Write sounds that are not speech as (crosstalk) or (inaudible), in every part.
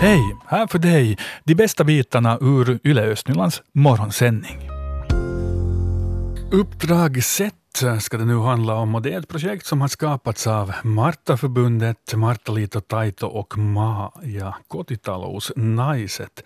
Hej! Här för dig de bästa bitarna ur Yle Östnylands morgonsändning. Uppdrag Sätt ska det nu handla om och det är ett projekt som har skapats av Martaförbundet, Martaliito Taito och Maja Kotitalous Naiset.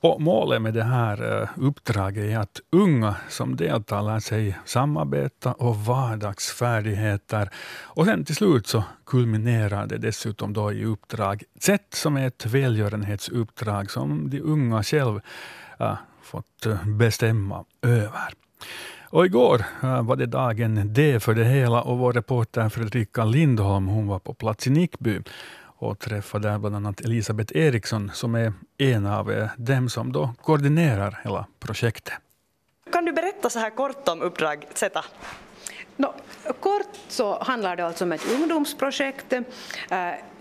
Och målet med det här eh, uppdraget är att unga som deltar lär sig samarbeta och vardagsfärdigheter. Och sen till slut så kulminerar det dessutom då i uppdrag Z som är ett välgörenhetsuppdrag som de unga själv äh, fått eh, bestämma över. Och igår var det dagen D för det hela och vår reporter Fredrika Lindholm hon var på plats i Nickby och träffade där bland annat Elisabeth Eriksson som är en av eh, dem som då koordinerar hela projektet. Kan du berätta så här kort om Uppdrag Z? No, kort så handlar det alltså om ett ungdomsprojekt eh,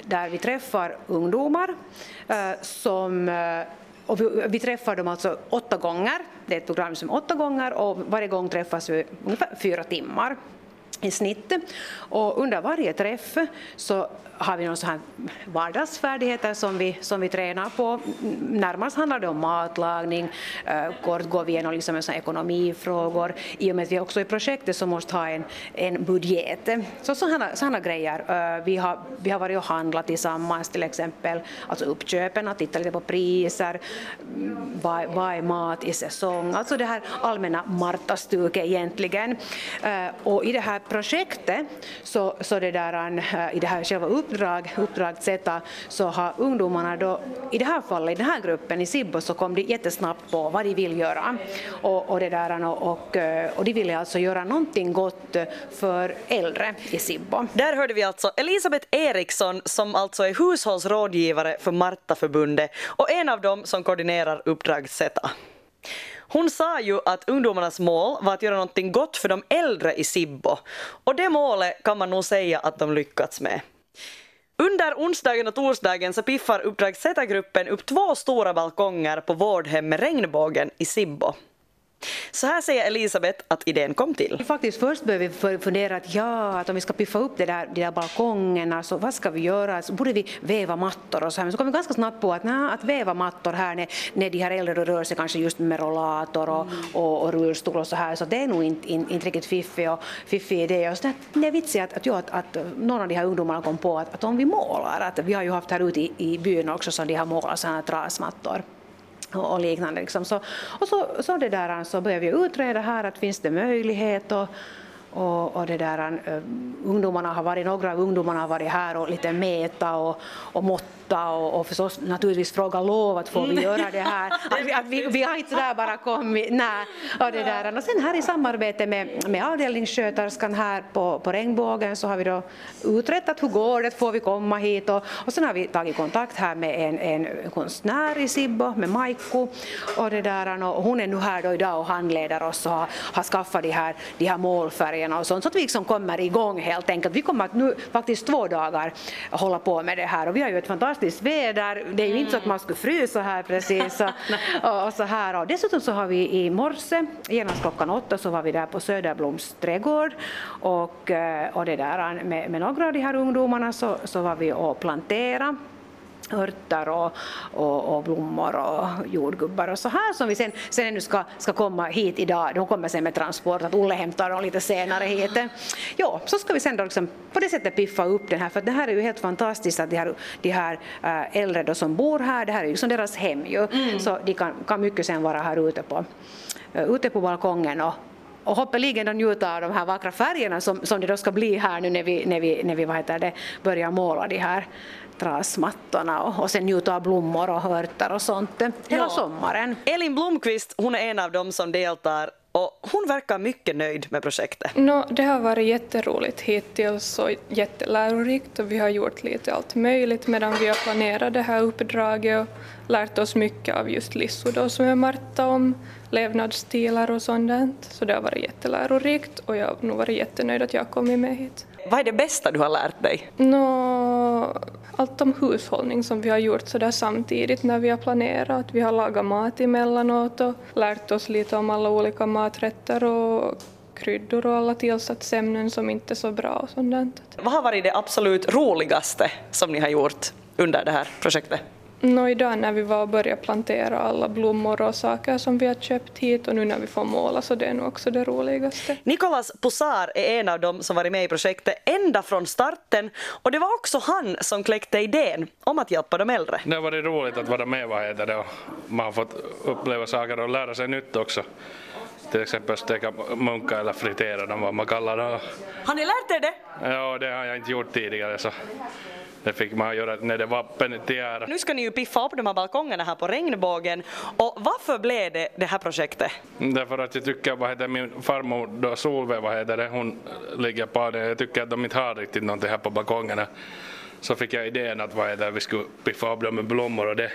där vi träffar ungdomar eh, som eh, och vi, vi, träffar dem alltså åtta gånger. Det är ett program som är åtta gånger och varje gång träffas vi ungefär fyra timmar i snitt. Och under varje träff så har vi någon så här vardagsfärdigheter som vi, som vi tränar på. Närmast handlar det om matlagning, eh, kort går vi igenom liksom ekonomifrågor. I och med att vi också i projektet så måste ha en, en budget. Så sådana, sådana grejer. Eh, vi, har, vi har varit och handlat tillsammans till exempel, alltså uppköpen, att titta lite på priser, vad, vad är mat i säsong, alltså det här allmänna Marta-stuket egentligen. Eh, och i det här projektet så, så det där, äh, i det här själva uppdrag, uppdrag Z, så har ungdomarna då, i det här fallet, i den här gruppen i Sibbo, så kom de jättesnabbt på vad de vill göra. Och, och, det där, och, äh, och de ville alltså göra någonting gott för äldre i Sibbo. Där hörde vi alltså Elisabeth Eriksson som alltså är hushållsrådgivare för Martaförbundet och en av dem som koordinerar Uppdrag Z. Hon sa ju att ungdomarnas mål var att göra någonting gott för de äldre i Sibbo och det målet kan man nog säga att de lyckats med. Under onsdagen och torsdagen så piffar Uppdrag Z-gruppen upp två stora balkonger på vårdhem med regnbågen i Sibbo. Så här säger Elisabeth att idén kom till. Faktiskt först började vi fundera att ja, att om vi ska piffa upp det där, de där balkongerna, så vad ska vi göra? Så borde vi väva mattor och så här. Men så kom vi ganska snabbt på att, nej, att väva mattor här när, när de här äldre rör sig kanske just med rollator och, mm. och, och rullstol och så här, så det är nog inte, inte, inte riktigt fiffig, och, fiffig idé. Och så det är vitsigt att, att, att, att någon av de här ungdomarna kom på att, att om vi målar, att vi har ju haft här ute i, i byn också så de har målat sådana här trasmattor och, och liknande. Liksom. Så, och så, så, det där, alltså så började vi utreda här att finns det möjlighet och, och, och det där, uh, ungdomarna har varit, några av ungdomarna har varit här och lite meta och, och mått rösta och, och förstås naturligtvis fråga lov att får vi göra det här. (laughs) Att vi, att vi, vi har inte där bara kommit, nej. Och, det där. och sen här i samarbete med, med avdelningssköterskan här på, på Regnbågen så har vi då uträttat hur går det, får vi komma hit och, och sen har vi tagit kontakt här med en, en konstnär i Sibbo, med Maikku och det där och hon är nu här då idag och handleder oss och har, har skaffat de här, de här målfärgerna och sånt så att vi liksom kommer igång helt enkelt. Vi kommer att nu faktiskt två dagar hålla på med det här och vi har ju ett fantastiskt väder. Det är ju inte så att man skulle frysa här precis. Och, (laughs) och, så här. Och dessutom så har vi i morse, genast klockan åtta, så var vi där på Söderbloms trädgård och, eh, och det där, med, med några av de här ungdomarna så, så var vi och plantera örter och, och, och, blommor och jordgubbar och så här som vi sen, sen nu ska, ska komma hit idag. De kommer sen med transport, att Olle hämtar dem lite senare hit. (gasps) Ja, så ska vi sen då liksom på det sättet piffa upp den här, för det här är ju helt fantastiskt att de här, de här äh, äldre då som bor här, det här är ju som deras hem ju, mm. så de kan, kan mycket sen vara här ute på, äh, ute på balkongen och, och hoppeligen njuta av de här vackra färgerna som, som det då ska bli här nu när vi, när vi, när vi vad heter det, börjar måla de här trasmattorna och, och sen njuta av blommor och örter och sånt hela ja. sommaren. Elin Blomqvist, hon är en av dem som deltar och hon verkar mycket nöjd med projektet. No, det har varit jätteroligt hittills och jättelärorikt och vi har gjort lite allt möjligt medan vi har planerat det här uppdraget och lärt oss mycket av just Lissu då som är Marta om levnadsstilar och sådant. Så det har varit jättelärorikt och jag har nog varit jättenöjd att jag har kommit med hit. Vad är det bästa du har lärt dig? No, allt om hushållning som vi har gjort så där samtidigt när vi har planerat. Vi har lagat mat emellanåt och lärt oss lite om alla olika maträtter och kryddor och alla tillsatsämnen som inte är så bra och sådant. Vad har varit det absolut roligaste som ni har gjort under det här projektet? Nå, idag när vi var och började plantera alla blommor och saker som vi har köpt hit och nu när vi får måla så det är nog också det roligaste. Nikolas Posar är en av dem som varit med i projektet ända från starten och det var också han som kläckte idén om att hjälpa de äldre. Det har varit roligt att vara med vad heter det och man har fått uppleva saker och lära sig nytt också. Till exempel steka munkar eller fritera dem vad man kallar det. Har ni lärt er det? Ja, det har jag inte gjort tidigare så det fick man göra när det var penitentiära. Nu ska ni ju piffa upp de här balkongerna här på regnbågen och varför blev det det här projektet? Därför att jag tycker vad heter min farmor då Solveig vad heter det, hon ligger på det. Jag tycker att de inte har riktigt någonting här på balkongerna. Så fick jag idén att vad heter, vi skulle piffa upp dem med blommor och det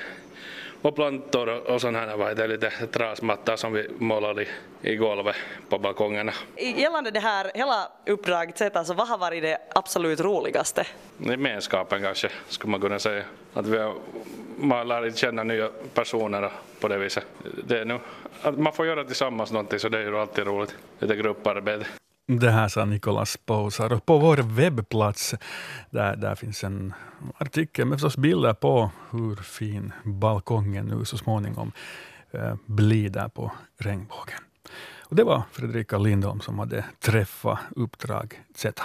och plantor och sån här vad heter, lite trasmatta som vi målade i, golvet på balkongerna. Gällande det här hela uppdraget, alltså vad har varit det absolut roligaste? Gemenskapen kanske, skulle man kunna säga. Att vi har, man lär känna nya personer på det viset. Det är nu, att man får göra tillsammans någonting så det är ju alltid roligt. Lite grupparbete. Det här sa Nikolas Pousar. På vår webbplats där, där finns en artikel med förstås bilder på hur fin balkongen nu så småningom eh, blir där på regnbågen. Och det var Fredrika Lindholm som hade träffat Uppdrag Z.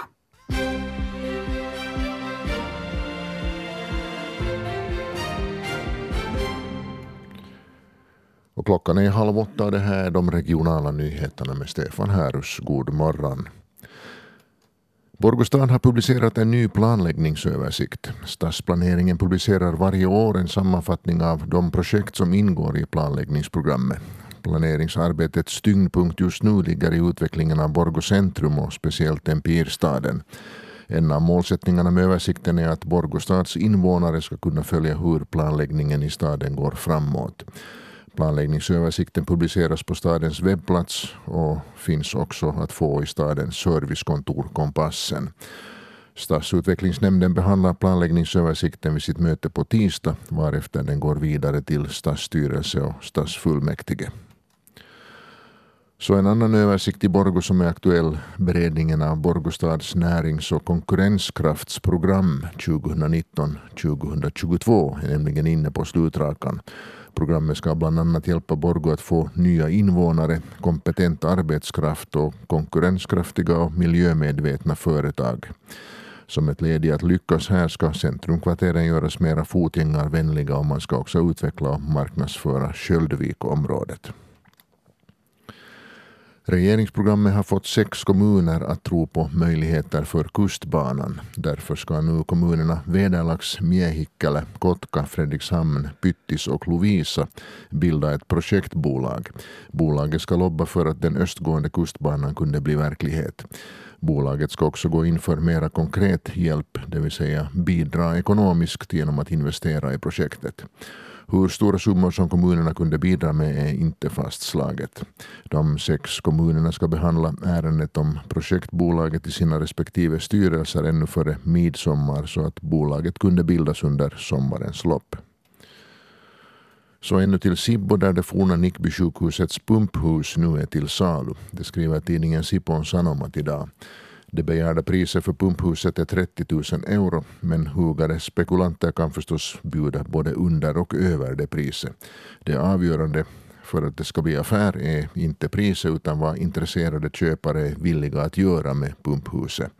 Och klockan är halv åtta och det här är de regionala nyheterna med Stefan Härus. God morgon. Borgostad har publicerat en ny planläggningsöversikt. Stadsplaneringen publicerar varje år en sammanfattning av de projekt som ingår i planläggningsprogrammet. Planeringsarbetets tyngdpunkt just nu ligger i utvecklingen av Borgå centrum och speciellt Empirstaden. En av målsättningarna med översikten är att Borgostads invånare ska kunna följa hur planläggningen i staden går framåt. Planläggningsöversikten publiceras på stadens webbplats och finns också att få i stadens servicekontor Kompassen. Stadsutvecklingsnämnden behandlar planläggningsöversikten vid sitt möte på tisdag varefter den går vidare till stadsstyrelse och stadsfullmäktige. Så en annan översikt i Borgå som är aktuell, beredningen av Borgostads närings och konkurrenskraftsprogram 2019-2022 är nämligen inne på slutrakan. Programmet ska bland annat hjälpa Borgå att få nya invånare, kompetent arbetskraft och konkurrenskraftiga och miljömedvetna företag. Som ett led i att lyckas här ska centrumkvarteren göras mera fotgängarvänliga och man ska också utveckla och marknadsföra Sköldvikområdet. Regeringsprogrammet har fått sex kommuner att tro på möjligheter för kustbanan. Därför ska nu kommunerna Vedalax, Miehikkälä, Kotka, Fredrikshamn, Pyttis och Lovisa bilda ett projektbolag. Bolaget ska lobba för att den östgående kustbanan kunde bli verklighet. Bolaget ska också gå in för mera konkret hjälp, det vill säga bidra ekonomiskt genom att investera i projektet. Hur stora summor som kommunerna kunde bidra med är inte fastslaget. De sex kommunerna ska behandla ärendet om projektbolaget i sina respektive styrelser ännu före midsommar så att bolaget kunde bildas under sommarens lopp. Så ännu till Sibbo där det forna Nickby sjukhusets pumphus nu är till salu. Det skriver tidningen Sipon Sanomat idag. Det begärda priset för pumphuset är 30 000 euro men hugade spekulanter kan förstås bjuda både under och över det priset. Det avgörande för att det ska bli affär är inte priset utan vad intresserade köpare är villiga att göra med pumphuset.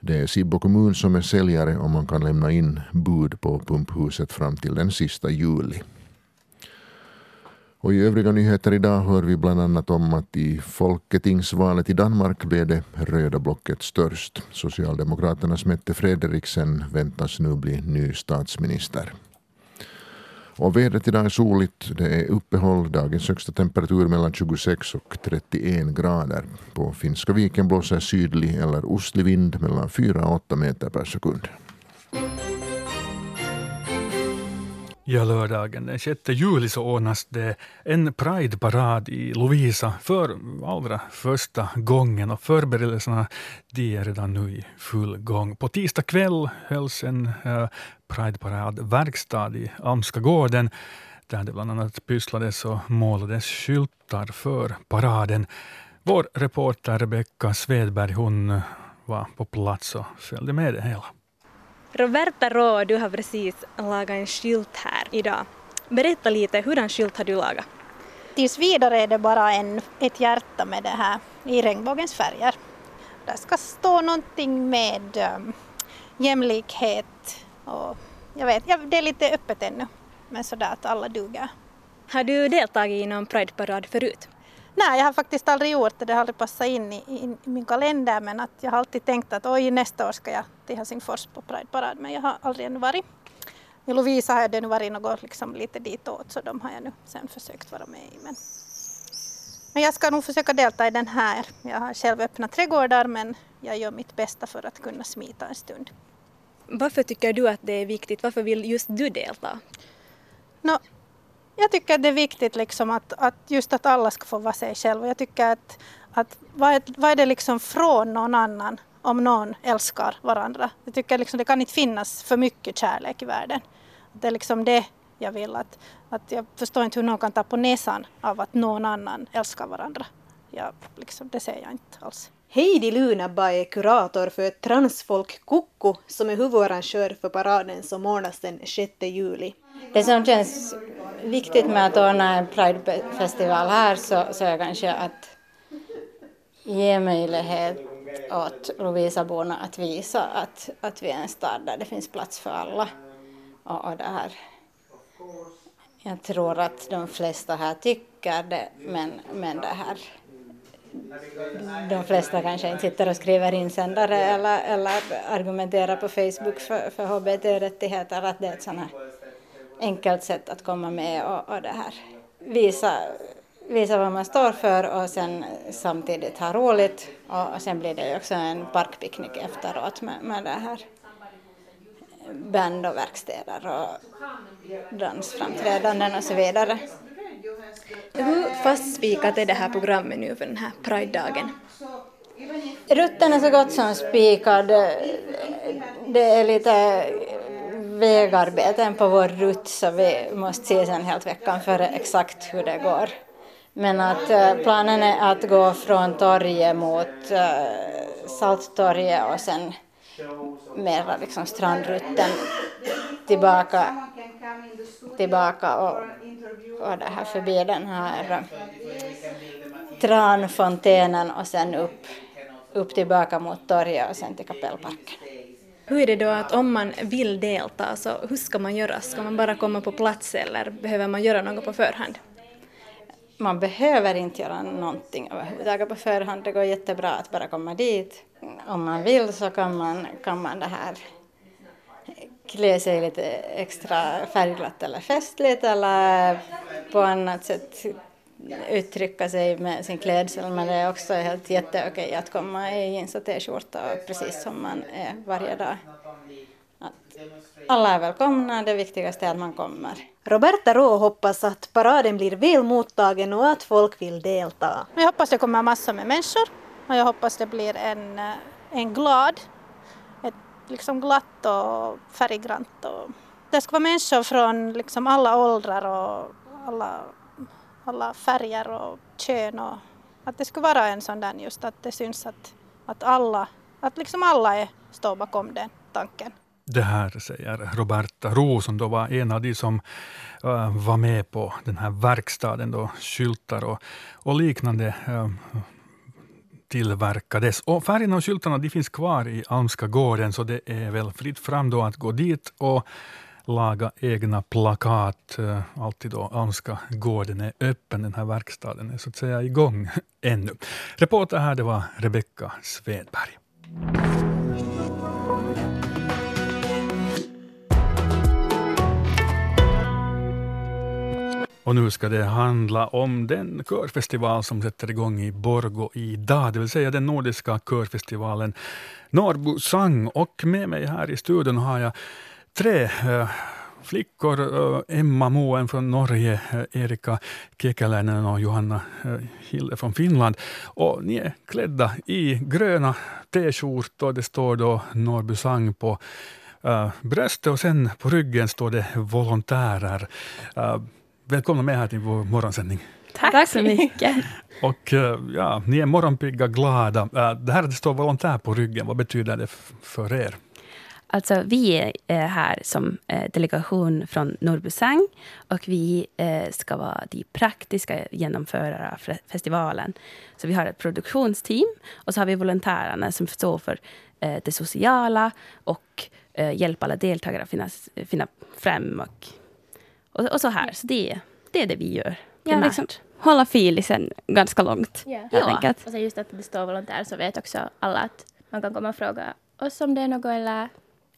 Det är Sibbo kommun som är säljare och man kan lämna in bud på pumphuset fram till den sista juli. Och I övriga nyheter idag hör vi bland annat om att i folketingsvalet i Danmark blev det röda blocket störst. Socialdemokraternas Mette Frederiksen väntas nu bli ny statsminister. Och vädret idag är soligt. Det är uppehåll. Dagens högsta temperatur mellan 26 och 31 grader. På Finska viken blåser sydlig eller ostlig vind mellan 4 och 8 meter per sekund. Ja, lördagen den 6 juli så ordnas det en Pride-parad i Lovisa för allra första gången och förberedelserna de är redan nu i full gång. På tisdag kväll hölls en eh, uh, Pride-parad-verkstad i Almska gården där det bland annat pysslades och målades skyltar för paraden. Vår reporter Rebecka Svedberg hon var på plats och följde med det hela. Roberta Rå, du har precis lagat en skylt här idag. Berätta lite, hurdan skylt har du lagat? Tills vidare är det bara en, ett hjärta med det här i regnbågens färger. Där ska stå någonting med um, jämlikhet och jag vet, ja, det är lite öppet ännu, men sådär att alla duger. Har du deltagit i någon Pride-parad förut? Nej, jag har faktiskt aldrig gjort det. Det har aldrig passat in i, i, min kalender men att jag har alltid tänkt att oj, nästa år ska jag till Helsingfors på Pride-parad men jag har aldrig ännu varit. I Lovisa har det nu varit något liksom lite ditåt så de har jag nu sen försökt vara med i. Men, men jag ska nog försöka delta i den här. Jag har själv öppnat trädgårdar men jag gör mitt bästa för att kunna smita en stund. Varför tycker du att det är viktigt? Varför vill just du delta? No, jag tycker att det är viktigt liksom att, att just att alla ska få vara sig själva. Jag tycker att, att vad, är, vad är det liksom från någon annan om någon älskar varandra? Jag tycker liksom det kan inte finnas för mycket kärlek i världen. Det är liksom det jag vill. Att, att jag förstår inte hur någon kan ta på näsan av att någon annan älskar varandra. Jag, liksom, det ser jag inte alls. Heidi Lunaba är kurator för Transfolk Kukku som är huvudarrangör för paraden som ordnas den 6 juli. Det som känns viktigt med att ordna en Pride-festival här så, så är kanske att ge möjlighet åt Lovisaborna att visa att, att vi är en stad där det finns plats för alla. Och, och det här. Jag tror att de flesta här tycker det, men, men det här de flesta kanske inte sitter och skriver insändare eller, eller argumenterar på Facebook för, för HBT-rättigheter, att det är ett sånt här enkelt sätt att komma med och, och det här visa, visa vad man står för och sen samtidigt ha roligt och, sen blir det också en parkpicknick efteråt med, med det här band och verkstäder och dansframträdanden och så vidare. Hur fastspikat är det här programmet nu för den här Pride-dagen? Rutten är så gott som spikad. Det är lite vägarbeten på vår rutt så vi måste se sen helt veckan före exakt hur det går. Men att eh, planen är att gå från torget mot eh, Salttorget och sen mera liksom strandrutten tillbaka, tillbaka och, och det här förbi den här eh, tranfontänen och sen upp, upp tillbaka mot torget och sen till Kapellparken. Hur är det då att om man vill delta, så hur ska man göra? Ska man bara komma på plats eller behöver man göra något på förhand? Man behöver inte göra någonting överhuvudtaget på förhand. Det går jättebra att bara komma dit. Om man vill så kan man, kan man det här klä sig lite extra färgglatt eller festligt eller på annat sätt uttrycka sig med sin klädsel men det är också helt jätteokej att komma i jeans och t-skjorta precis som man är varje dag. Att alla är välkomna, det viktigaste är att man kommer. Roberta Rå hoppas att paraden blir väl mottagen och att folk vill delta. Jag hoppas det kommer massor med människor och jag hoppas det blir en, en glad, ett liksom glatt och färggrant. Och det ska vara människor från liksom alla åldrar och alla alla färger och kön och att det skulle vara en sån där just att det syns att, att alla, att liksom alla är, står bakom den tanken. Det här säger Roberta Ro som då var en av de som uh, var med på den här verkstaden då skyltar och, och liknande uh, tillverkades. Och färgerna och skyltarna de finns kvar i Almska gården så det är väl fritt fram då att gå dit och laga egna plakat. Eh, alltid då Almska gården är öppen, den här verkstaden är så att säga igång (laughs) ännu. Reporter här det var Rebecka Svedberg. Och nu ska det handla om den körfestival som sätter igång i Borgo idag, det vill säga den nordiska körfestivalen Norrbo Sang. Och med mig här i studion har jag tre eh, flickor. Eh, Emma Moen från Norge, eh, Erika Kekäläinen och Johanna Hille från Finland. Och ni är klädda i gröna t-skjortor. Det står då Norrby Sang på bröstet och sen på ryggen står det volontärer. Välkomna med här till vår morgonsändning. Tack, Tack så mycket. Och ja, ni är morgonpigga, glada. Det här att det står volontär på ryggen, vad betyder det för er? Alltså, vi är här som eh, delegation från Norrbusang och vi eh, ska vara de praktiska genomförare av festivalen. Så vi har ett produktionsteam och så har vi volontärerna som står för eh, det sociala och hjälpa alla deltagare att finna, finna fram och, och, och, så här. Så det, det är det vi gör. Ja, liksom, hålla filisen ganska långt. Ja, ja. och så just att det står volontärer så vet också alla att man kan komma och fråga oss om det är något eller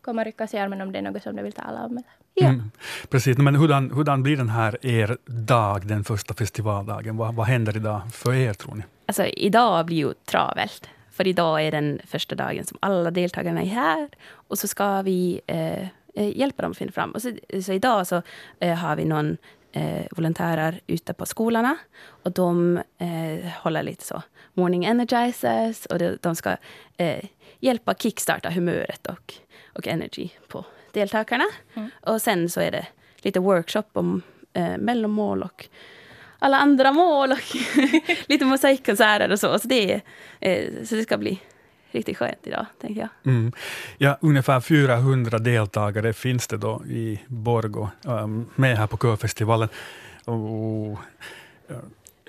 komma och rycka sig i armen om det är något som de vill tala om. Ja. Mm, precis, men hurdan, hurdan blir den här er dag, den första festivaldagen? Vad, vad händer idag för er, tror ni? Alltså, idag blir ju travelt. För idag är den första dagen som alla deltagarna är här. Och så ska vi eh, eh hjälpa dem att finna fram. Och så, så idag så eh, har vi någon eh, volontärer ute på skolorna. Och de eh, håller lite så morning energizers och de, de ska eh, hjälpa kickstarta humöret och, och energy på deltagarna. Mm. Och sen så är det lite workshop om eh, mellanmål och alla andra mål och (laughs) lite mosaikkonserter och så. Så det, eh, så det ska bli riktigt skönt idag, tänker jag. Mm. Ja, ungefär 400 deltagare finns det då i Borgo um, med här på körfestivalen. Och,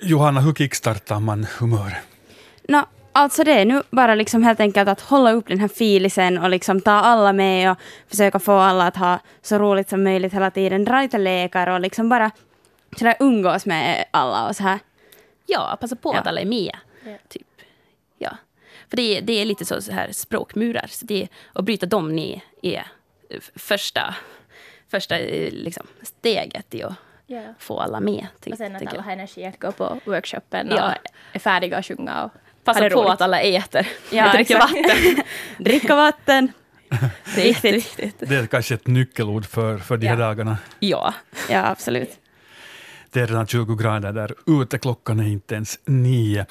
Johanna, hur kickstartar man humör? No, alltså det är nu bara liksom helt enkelt att hålla upp den här filisen och liksom ta alla med och försöka få alla att ha så roligt som möjligt hela tiden. Dra lite lekar och liksom bara sådär umgås med alla och så här. Ja, passa på ja. att alla är med. Typ. Ja. För det är, det är lite så, så här språkmurar. Så det, att bryta dem ner är första, första liksom, steget i att yeah. få alla med. och sen att alla har energi att gå på workshopen och ja. är färdiga att sjunga. Och Passa på att alla äter. Ja, (laughs) dricker vatten. (laughs) Dricka vatten. (laughs) Det är. Det är kanske ett nyckelord för, för de här ja. dagarna. Ja, ja absolut. Det är redan 20 grader där ute, klockan är inte ens nio.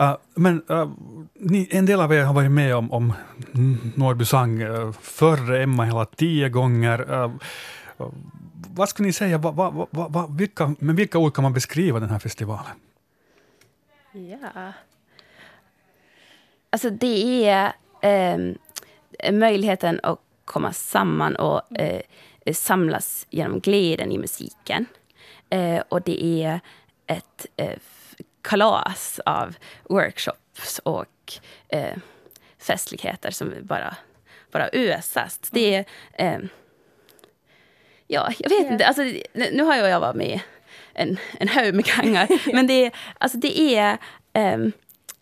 Uh, men uh, ni, en del av er har varit med om, om Norrby sang eh, uh, förr, Emma hela tio gånger. Uh, vad skulle ni säga, va, va, va, vilka, med vilka ord kan man beskriva den här festivalen? Ja. Alltså det är eh, möjligheten att komma samman och eh, samlas genom glädjen i musiken. Eh, och det är ett eh, kalas av workshops och eh, festligheter som bara, bara ösas. Det är... Eh, ja, jag vet inte. Alltså, nu har jag, jag varit med en, en hög med gånger. (laughs) men det är, alltså, det är um,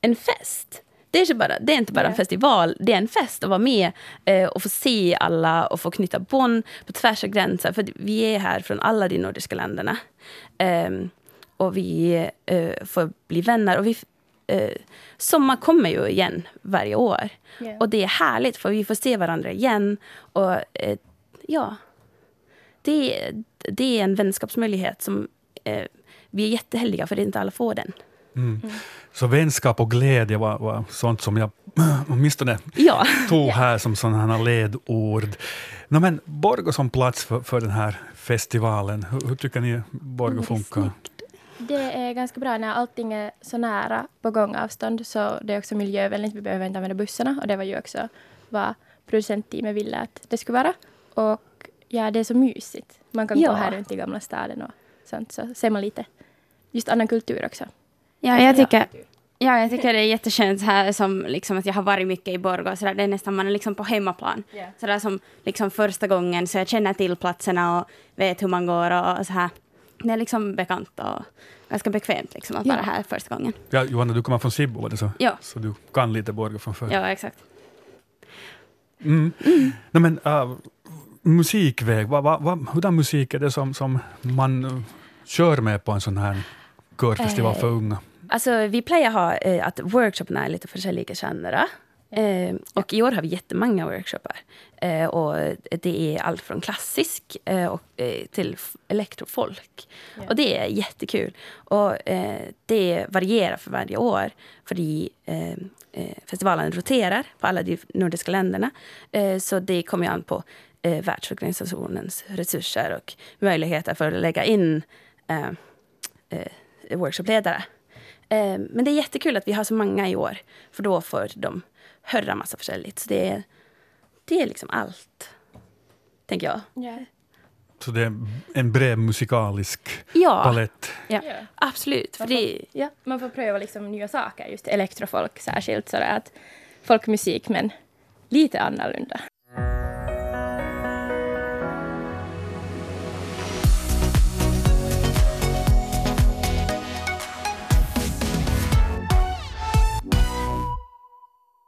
en fest. Det är, inte bara, det är inte bara en festival, det är en fest att vara med eh, och få se alla och få knyta band på tvärs av gränser. För vi är här från alla de nordiska länderna. Eh, och vi eh, får bli vänner. Och vi, eh, sommar kommer ju igen varje år. Yeah. Och det är härligt för vi får se varandra igen. Och ja, det, det är en vänskapsmöjlighet som vi är jättehälliga för det är inte alla får den. Mm. Mm. Så vänskap och glädje var, var sånt som jag (clears throat) åtminstone ja. tog här som sådana ledord. No, men Borgo som plats för, för den här festivalen, hur, hur tycker ni Borgo funkar? Det är ganska bra när allting är så nära på gångavstånd, så det är också miljövänligt. Vi behöver inte använda bussarna och det var ju också vad producentteamet ville att det skulle vara. Och ja, det är så mysigt. Man kan ja. gå här runt i Gamla staden och sånt, så ser man lite just annan kultur också. Ja, jag tycker, ja, jag tycker det är jätteskönt här som liksom att jag har varit mycket i Borgå. Så där, det är nästan man är liksom på hemmaplan. Yeah. Så där som liksom första gången så jag känner till platserna och vet hur man går och, och så här. Det är liksom bekant och ganska bekvämt liksom att ja. vara här första gången. Ja, Johanna, du kommer från Sibbo, var det så? Ja. Så du kan lite Borgå från förr? Ja, exakt. Mm. Mm. No, men, uh, musikväg, va, va, va, hurdan musik är det som, som man uh, kör med på en sån här körfestival för unga? Alltså, vi plejer ha eh, att workshoparna är lite olika genrer. Eh, och i år har vi jättemånga workshoppar. Eh, och det är allt från klassisk eh, och, eh, till elektrofolk. Yeah. Och det är jättekul. Och eh, det varierar för varje år. För eh, festivalen roterar på alla de nordiska länderna. så det kommer an på eh, världsorganisationens resurser och möjligheter för att lägga in workshopledare. Eh, men det är jättekul att vi har så många i år, för då får de höra massa försäljligt. Så det är, det är liksom allt, tänker jag. Ja. Så det är en bred musikalisk Ja. palett. Ja, absolut. För Man får, det, ja, man får pröva liksom nya saker, just elektrofolk särskilt. Så att folkmusik, men lite annorlunda.